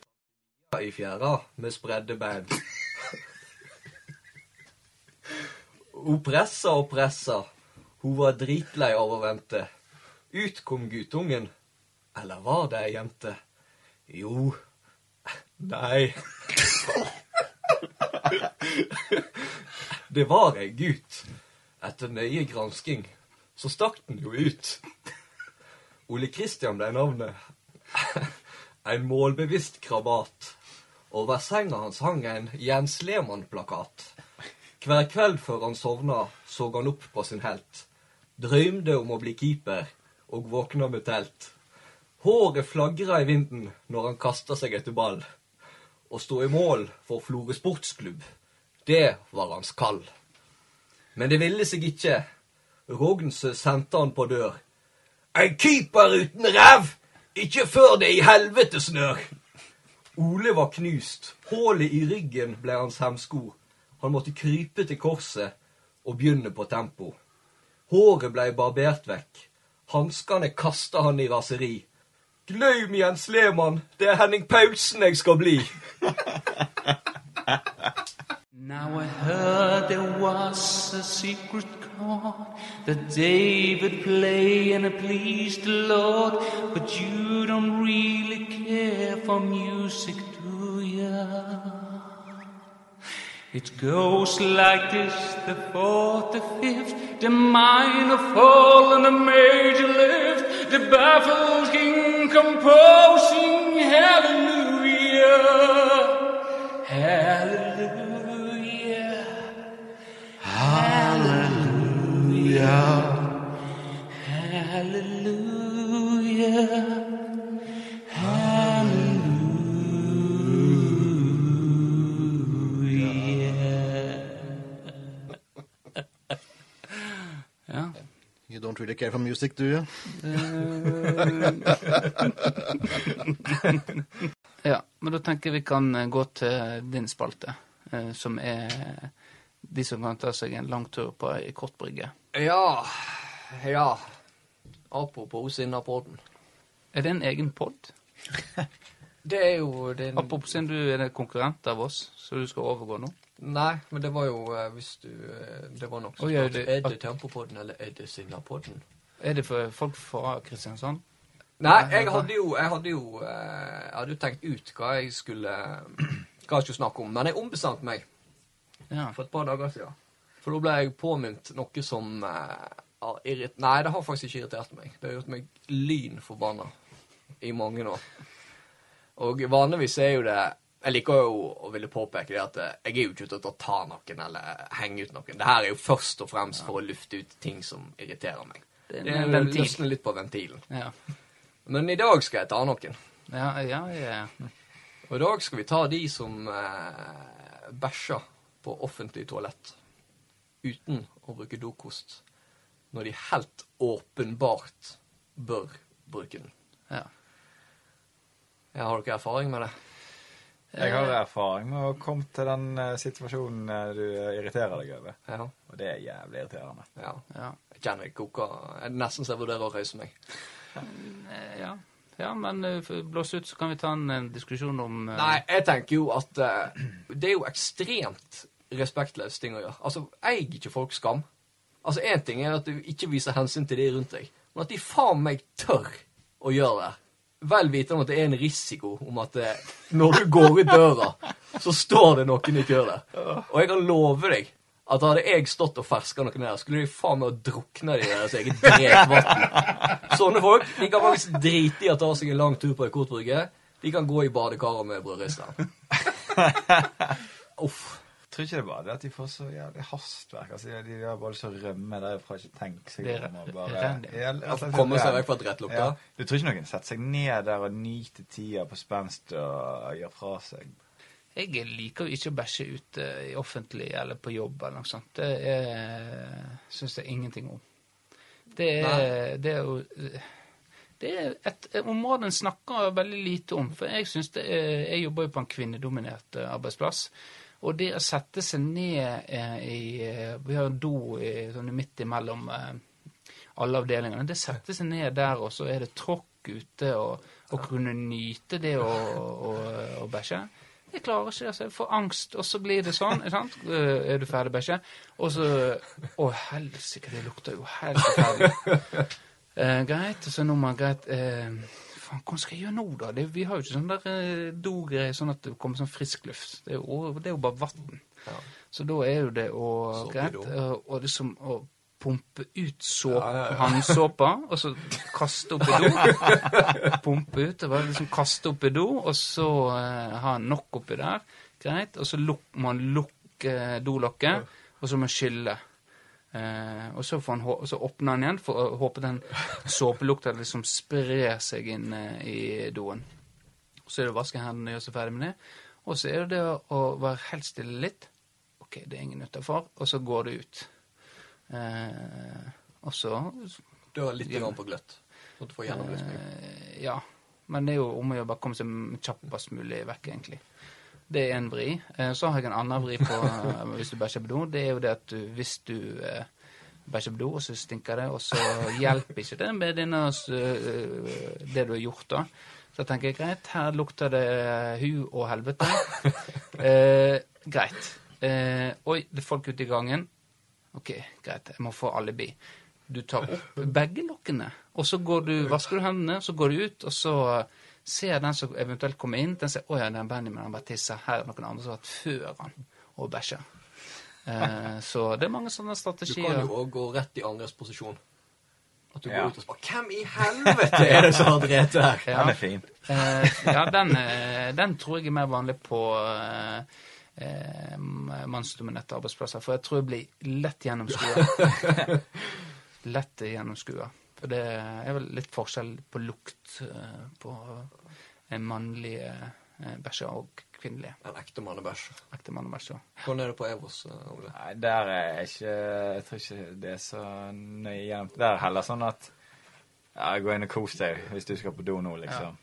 i fjæra med spredde bein. Hun pressa og pressa. Hun var dritlei av å vente. Ut kom guttungen. Eller var det ei jente? Jo Nei. Det var ei gutt. Etter nøye gransking så stakk den jo ut. Ole Kristian ble navnet. En målbevisst krabat. Over senga hans hang en Jens Lehmann-plakat. Hver kveld før han sovna, så han opp på sin helt. Drømte om å bli keeper, og våkna med telt. Håret flagra i vinden når han kasta seg etter ball. Å stå i mål for Florø sportsklubb, det var hans kall. Men det ville seg ikke. Rognsø sendte han på dør. En keeper uten ræv! Ikke før det i helvete snør! Ole var knust. Hullet i ryggen ble hans hemsko. Han måtte krype til korset og begynne på tempo. Håret ble barbert vekk. Hanskene kasta han i raseri. Gløym Jens Lehmann, det er Henning Paulsen jeg skal bli. Now I heard there was a secret chord that David play and it pleased the Lord, but you don't really care for music, do ya? It goes like this, the fourth, the fifth, the minor fall and the major lift, the baffled king composing hallelujah, really care for music, do you? ja, men da tenker jeg vi kan eh, gå til din spalte, eh, som er de som kan ta seg en lang tur på ei kort brygge. Ja, ja. Apropos Sinnapodden. Er det en egen pod? Det er jo det Apropos siden du er en konkurrent av oss, så du skal overgå nå. Nei, men det var jo uh, hvis du uh, Det var noe som det- Er det Tempopodden, eller er det Sinnapodden? Er det for folk fra Kristiansand? Nei, jeg hadde jo Jeg hadde jo, uh, jeg hadde jo tenkt ut hva jeg skulle Hva jeg skulle snakke om, men jeg ombestemte meg ja. for et par dager siden. For da ble jeg påminnet noe som har irrit... Nei, det har faktisk ikke irritert meg. Det har gjort meg lynforbanna i mange år. Og vanligvis er jo det Jeg liker jo å ville påpeke det at eh, jeg er jo ikke ute etter å ta noen eller henge ut noen. Det her er jo først og fremst for å lufte ut ting som irriterer meg. Det er Det en ventil. løsne litt på ventilen. Ja. Men i dag skal jeg ta noen. Ja, ja, ja. Og i dag skal vi ta de som eh, bæsjer på offentlig toalett uten å bruke dokost, når de helt åpenbart bør bruke den. Ja. Ja, har dere erfaring med det? Jeg har erfaring med å komme til den eh, situasjonen eh, du irriterer deg over. Ja. Og det er jævlig irriterende. Ja. Ja. Jeg kjenner jeg koker. Jeg nesten så jeg vurderer å røyse meg. Eh, ja. ja, men eh, blåse ut, så kan vi ta en, eh, diskusjon om uh... Nei, jeg tenker jo at uh, det er jo ekstremt respektløst ting å gjøre. Altså, eier ikke folk skam? Altså, én ting er at du ikke viser hensyn til de rundt deg, men at de faen meg tør å gjøre det. Vel vitende om at det er en risiko om at det, når du går ut døra, så står det noen i kø. Og jeg kan love deg at hadde jeg stått og ferska noen der, skulle de faen meg drukna i deres eget drekvann. Sånne folk de kan faktisk drite i å ta seg en lang tur på et kortbrygge. De kan gå i badekaret med brødristeren. Uff. Tror ikke det var det at de får så jævlig hastverk. Altså, de, de har bare lyst til å rømme derfra, ikke tenke seg om og bare Ja, altså, Komme seg vekk fra drettlukta. Ja. Du tror ikke noen setter seg ned der og nyter tida på spenst og gjør fra seg? Jeg liker jo ikke å bæsje ute i offentlig eller på jobb eller noe sånt. Det syns jeg ingenting om. Det er, det er jo det er et område en snakker veldig lite om. For jeg synes det er, jeg jobber jo på en kvinnedominert eh, arbeidsplass. Og det å sette seg ned eh, i eh, Vi har en do sånn midt imellom alle avdelingene. Det setter seg ned der, og så er det tråkk ute, og, og kunne nyte det å, å, å bæsje. Jeg klarer ikke det. altså Jeg får angst, og så blir det sånn. sant? Er du ferdig, bæsje? Og så Å, helsike, det lukter jo helt forferdelig. Eh, greit, og så nå, greit. Eh, faen, hva skal jeg gjøre nå, da? Det, vi har jo ikke sånn der eh, dogreier sånn at det kommer sånn frisk luft. Det er jo, det er jo bare vann. Så da er jo det å Greit. eh, og liksom å pumpe ut såp, Ja, ja, ja. håndsåpa, og så kaste opp i do. Pumpe ut, og bare liksom kaste opp i do, og så eh, ha nok oppi der. Greit. Og så luk, man lukke dolokket, og så må man skylle. Eh, og så, får han, så åpner han igjen for å håpe den såpelukta liksom sprer seg inn eh, i doen. Så er det å vaske hendene og gjøre seg ferdig med det. Og så er det det å være helt stille litt. OK, det er ingen utafor. Og så går det ut. Eh, og så Du har litt grann på gløtt, Så du får gjennomlysning. Eh, ja. Men det er jo om å gjøre bare komme seg kjappest mulig vekk, egentlig. Det er en vri. Eh, Så har jeg en annen vri på eh, hvis du bæsjer på do. Det er jo det at du, hvis du eh, bæsjer på do, og så stinker det, og så hjelper ikke det med eh, det du har gjort, da. Så tenker jeg greit, her lukter det hu og helvete. Eh, greit. Eh, oi, det er folk ute i gangen. Ok, greit, jeg må få alibi. Du tar opp begge lokkene, og så går du, vasker du hendene, så går du ut, og så ser den som eventuelt kommer inn, den ser, å ja, er Benjamin han bare tisser, her er noen andre som har vært før han, og bæsja. Eh, så det er mange sånne strategier. Du kan jo òg gå rett i andres posisjon. At du Ja. går ut og spør Hvem i helvete er det som har drept her? Ja. Eh, ja, den, eh, den tror jeg er mer vanlig på eh, eh, mannsdominerte arbeidsplasser. For jeg tror jeg blir lett gjennomskua. lett gjennomskua. For det er vel litt forskjell på lukt eh, på en mannlig eh, bæsje og kvinnelig. En ekte mannebæsj. Ekte mannebæsj, ja. Hvordan er det på Evos, eh, Ole? Nei, der er jeg ikke Jeg tror ikke det er så nøye gjennom. Der er heller sånn at Ja, gå inn og kos deg hvis du skal på do nå, liksom.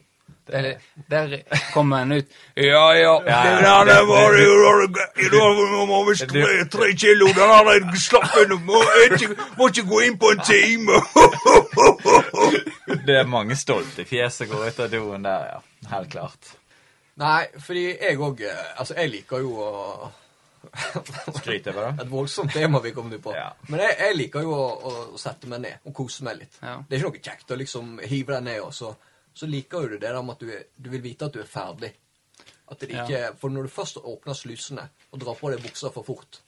Der, der kommer han ut Ja, ja, Ja, ja, det- var det- det- Nå må vi tre, tre kilo, den har jeg slappet. Må ikke, må ikke gå inn på en time. Det er mange stolte fjes som går ut av doen der, ja. Helt klart. Nei, fordi jeg òg Altså, jeg liker jo å Skryte over det? Et voldsomt tema vi kom på. Men jeg, jeg liker jo å, å sette meg ned og kose meg litt. Ja. Det er ikke noe kjekt å liksom hive deg ned, og så, så liker jo du det der med at du, er, du vil vite at du er ferdig. At det Ja. For når du først åpner slusene og drar på deg buksa for fort,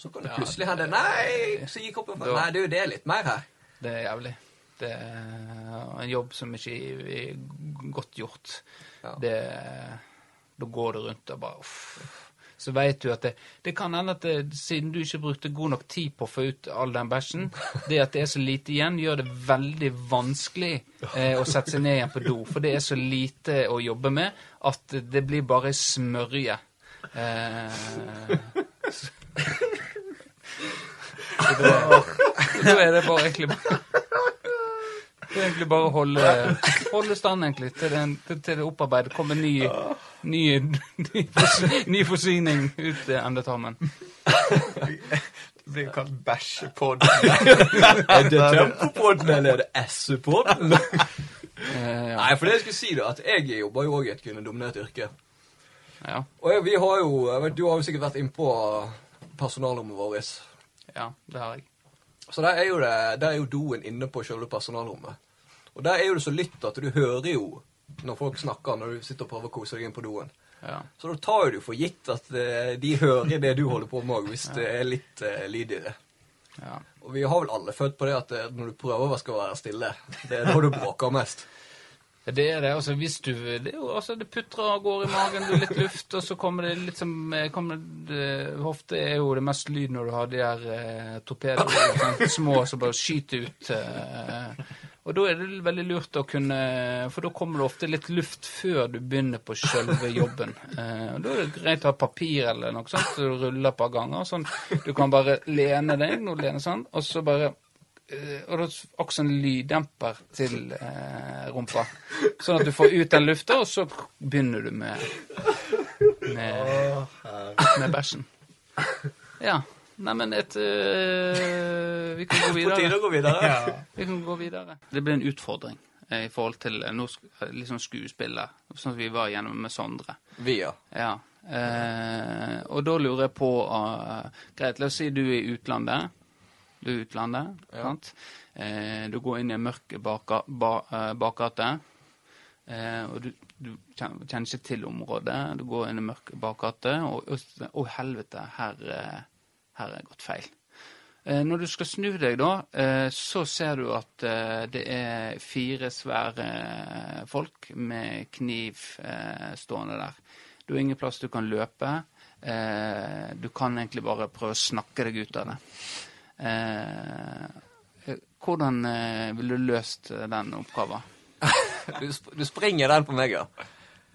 så kan det Ja, plutselig hende Nei, så gikk opp en Nei, du, det er litt mer her. Det er jævlig. Det er en jobb som ikke er godt gjort. Det, Da går du rundt og bare uff. Så vet du at det, det kan hende at det, siden du ikke brukte god nok tid på å få ut all den bæsjen, det at det er så lite igjen, gjør det veldig vanskelig eh, å sette seg ned igjen på do. For det er så lite å jobbe med at det blir bare smørje. Eh, da er det bare egentlig bare det er egentlig bare å holde, holde stand egentlig, til, den, til, til det opparbeidet kommer ny, ny, ny, ny forsyning ut endetarmen. Det blir kalt bæsjepodden. er det Tempopodden, eller er det S-podden? Nei, for det jeg skulle si, da, at jeg jobber jo òg i et kvinnedominert yrke. Ja. Og jeg, vi har jo jeg vet, Du har jo sikkert vært innpå personalrommet vårt. Ja, det har jeg. Så der er jo, det, der er jo doen inne på selve personalrommet. Og der er jo det så lytt at du hører jo når folk snakker, når du sitter og prøver å kose deg inn på doen. Ja. Så da tar du for gitt at eh, de hører det du holder på med hvis det er litt uh, lyd i det. Ja. Og vi har vel alle født på det at eh, når du prøver å skal være stille, det er da du bråker mest. Det er det. altså hvis du, det, altså, det putrer og går i magen, du har litt luft, og så kommer det litt som eh, kommer det, Hofte er jo det mest lyd når du har de her eh, torpedoene, små som bare skyter ut. Eh, og da er det veldig lurt å kunne For da kommer det ofte litt luft før du begynner på selve jobben. Eh, og Da er det greit å ha papir eller noe sånt, så du ruller et par ganger. sånn, Du kan bare lene deg, nå lene sånn, og så bare og da også en lyddemper til eh, rumpa. Sånn at du får ut den lufta, og så begynner du med med, med bæsjen. Ja. Neimen, et øh, Vi kan gå videre. På gå videre. Ja. Vi kan gå videre. Det blir en utfordring eh, i forhold til eh, norsk, liksom skuespillet, sånn sånn som vi var gjennom med Sondre. Vi, ja. Ja. Eh, og da lurer jeg på uh, Greit, la oss si du er i utlandet. Du er utlandet, Ja. Eh, du går inn i en mørk ba, eh, bakgate. Eh, og du, du kjenner, ikke til området. Du går inn i en mørk bakgate, og Å, helvete, her, eh, her er gått feil. Eh, Når du skal snu deg, da, eh, så ser du at det er fire svære folk med kniv stående der. Du har ingen plass du kan løpe. Eh, Du kan egentlig bare prøve å snakke deg ut av det. Eh, Hvordan eh, ville du løst eh, den oppgaven? Du, sp du springer den på meg, ja.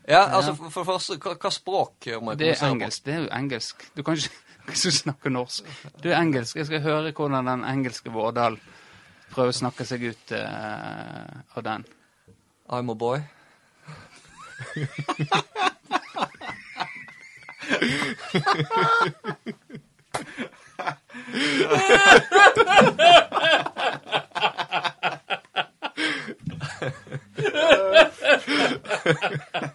Ja, altså, for, for det første, hva, hva språk må jeg Det er engelsk, på? Det er jo engelsk. Du kan ikke snakke norsk. Du er engelsk. Jeg skal høre hvordan den engelske Vårdal prøver å snakke seg ut uh, av den. I'm a boy. uh.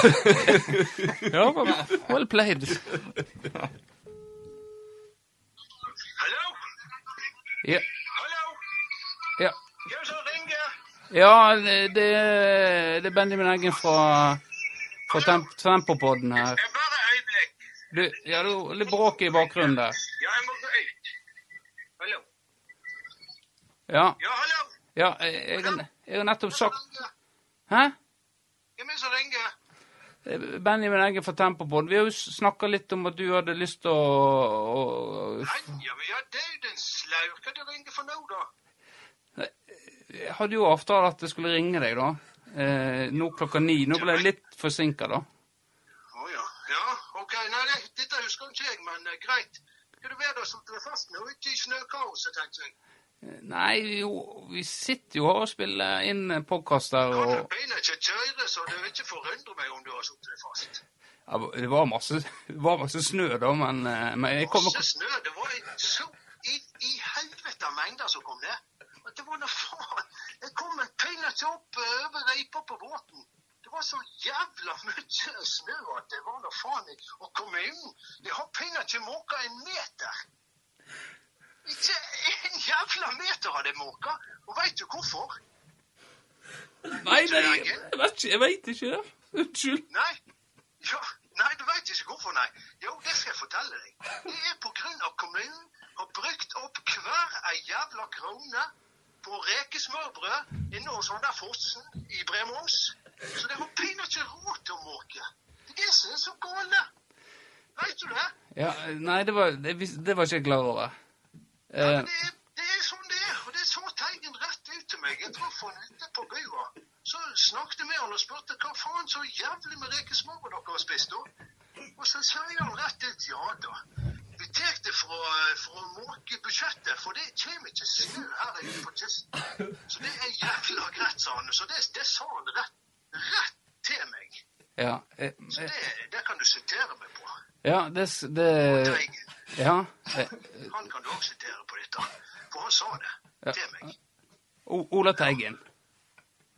Ja. well- played. played. Ja. Ja. Ja, det, det er Benjamin Eggen fra, fra Temp Tempopodden her. Du, ja, er litt bråk i bakgrunnen der. Ja, jeg må gå ut. Hallo? Ja. Ja, hallo? Ja, jeg, jeg, jeg har nettopp sagt Hæ? Hvem er det som ringer? Benjamin Eggen fra Tempopod. Vi har jo snakka litt om at du hadde lyst til å, å Ja, men ja, det er jo den slau. Hva du ringer for nå, da? Jeg hadde jo avtale at jeg skulle ringe deg, da. Eh, nå klokka ni. Nå ble jeg litt forsinka, da. Å ja. Ja, OK. Nei, det, dette husker ikke jeg, men eh, greit. Hva du være da som er fast nå ute i snøkaoset, tenkte jeg. Nei, jo, vi sitter jo her og spiller inn podkaster og Du Beina ikke kjøre, så det vil ikke forundre meg om du har sittet fast. ja, Det var masse, det var masse snø, da, men, eh, men kommer Masse snø. Det var i- så i, i helvete mengder som kom ned. Det var noe faen. Jeg kom en til opp eh, over reipa på båten. Det var så jævla mye snø at det var noe faen ikke komme inn. Jeg har pinne ikke måka en meter. Ikke en jævla meter av det måka. Og veit du hvorfor? Nei, nei, jeg vet. Jeg veit ikke det. Unnskyld. Nei. Ja, nei, du veit ikke hvorfor, nei. Jo, det skal jeg fortelle deg. Det er på grunn av kommunen har brukt opp hver ei jævla krone på rekesmørbrød inne hos han der Fossen i Bremås. Så det har pinadø ikke råd til å måke. Det er så, så gale. Veit du det? Ja, nei, det var, det, det var ikke jeg klar over. Eh, Det er sånn det er, og det sa Teigen rett ut til meg. Jeg traff han ute på bua. Så snakket jeg med han og spurte hva faen så jævlig med rekesmørbrød dere har spist, da? Og så sier han rett ut ja da. Vi tar det for, for å måke budsjettet, for det kommer ikke snø her ute på kysten. Så det er jævla greit, sa han. Så det, det sa han rett, rett til meg. ja, eh, Så eh, det, det kan du sitere meg på. ja, det, Det det Ja. Han kan du også sitere på dette. For han sa det Ja. til meg. O- Ola Teigen.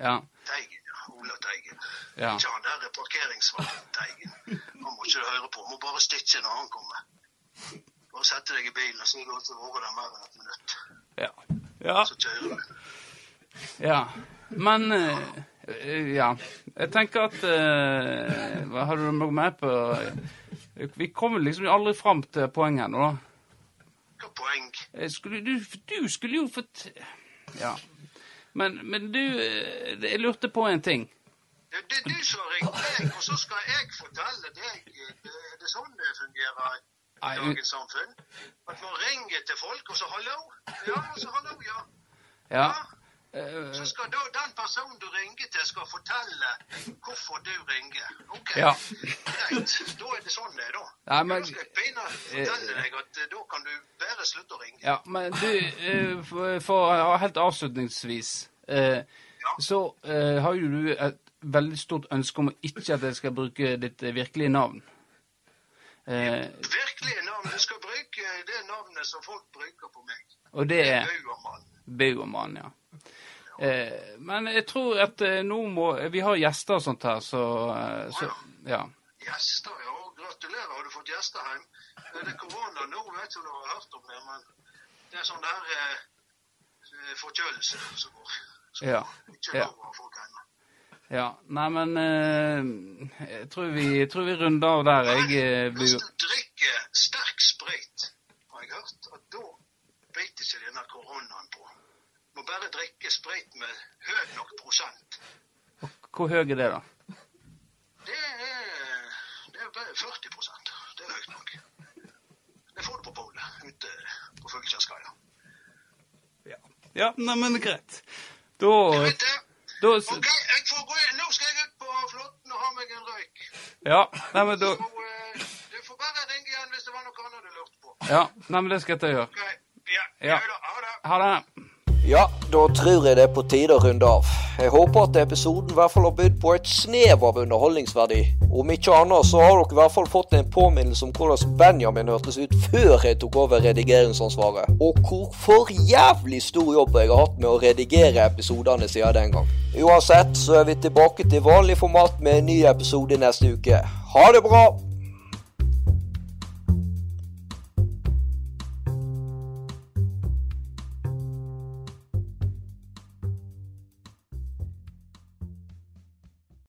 Ja. Teigen, ja. Ola Teigen. Ja. Ikke han der parkeringsvakten Teigen. Han må ikke du høre på. Må bare stitche når han kommer. Bare sette deg i bilen og går det til å være der mer enn et minutt. Ja. ja. Så kjører vi. Ja. Men eh, Ja. Jeg tenker at uh, Hva har du noe med på Vi kommer liksom aldri fram til poenget nå, da. Hva poeng? Eh, Skulle, du, du skulle jo fått Ja. Men, men du eh, Jeg lurte på en ting. Det, det er du som har ringt meg, og så skal jeg fortelle deg Er Det, sånn det fungerer i dagens samfunn. At man ringer til folk, og så 'hallo'. Ja, og så 'hallo', ja. Ja. Så skal da den personen du ringer til, skal fortelle hvorfor du ringer. OK, Ja. greit. Da er det sånn det er, da. Nei, men Da skal jeg å fortelle deg at eh, da kan du bare slutte å ringe. Ja, men du, eh, for, for helt avslutningsvis ja. Så eh, har jo du et veldig stort ønske om ikke at jeg skal bruke ditt eh, virkelige navn. Eh, Virkelige navn. Du skal bruke det navnet som folk bruker på meg. og det er Bauermann. Bauermann, ja. Eh, men jeg tror at eh, nå må Vi har gjester og sånt her, så, eh, så Ja. Gjester, ja. Gratulerer, har du fått gjester hjem? Det Er korona nå? Vet ikke om du har hørt om det, men det er sånn der eh, forkjølelse som går. Så Ja. ikke ja. lov å ha folk hjemme. ja. Nei, men eh, jeg tror vi, jeg tror vi runder av der. Jeg eh, Hvis du drikker sterk sprit, har jeg hørt, at da biter ikke denne koronaen på. Må bare drikke sprøyt med høy nok prosent. Hvor høy er det, da? Det er, det er bare 40% Det er høyt nok. Det får du på polet ute på Fuglekjærskaia. Ja, ja, neimen greit. Da, da OK, jeg får gå inn. Nå skal jeg ut på flåtten og ha meg en røyk. Ja, nei, men da Så, eh, du får bare ringe igjen hvis det var noe annet du lurte på. Ja, nei, men det skal jeg ta Ok, ja, Ja. Ha det. Ha det. Ja, da tror jeg det er på tide å runde av. Jeg håper at episoden i hvert fall har bydd på et snev av underholdningsverdi. Om ikke annet så har dere i hvert fall fått en påminnelse om hvordan Benjamin hørtes ut før jeg tok over redigeringsansvaret, og hvor for jævlig stor jobb jeg har hatt med å redigere episodene siden den gang. Uansett så er vi tilbake til vanlig format med en ny episode neste uke. Ha det bra!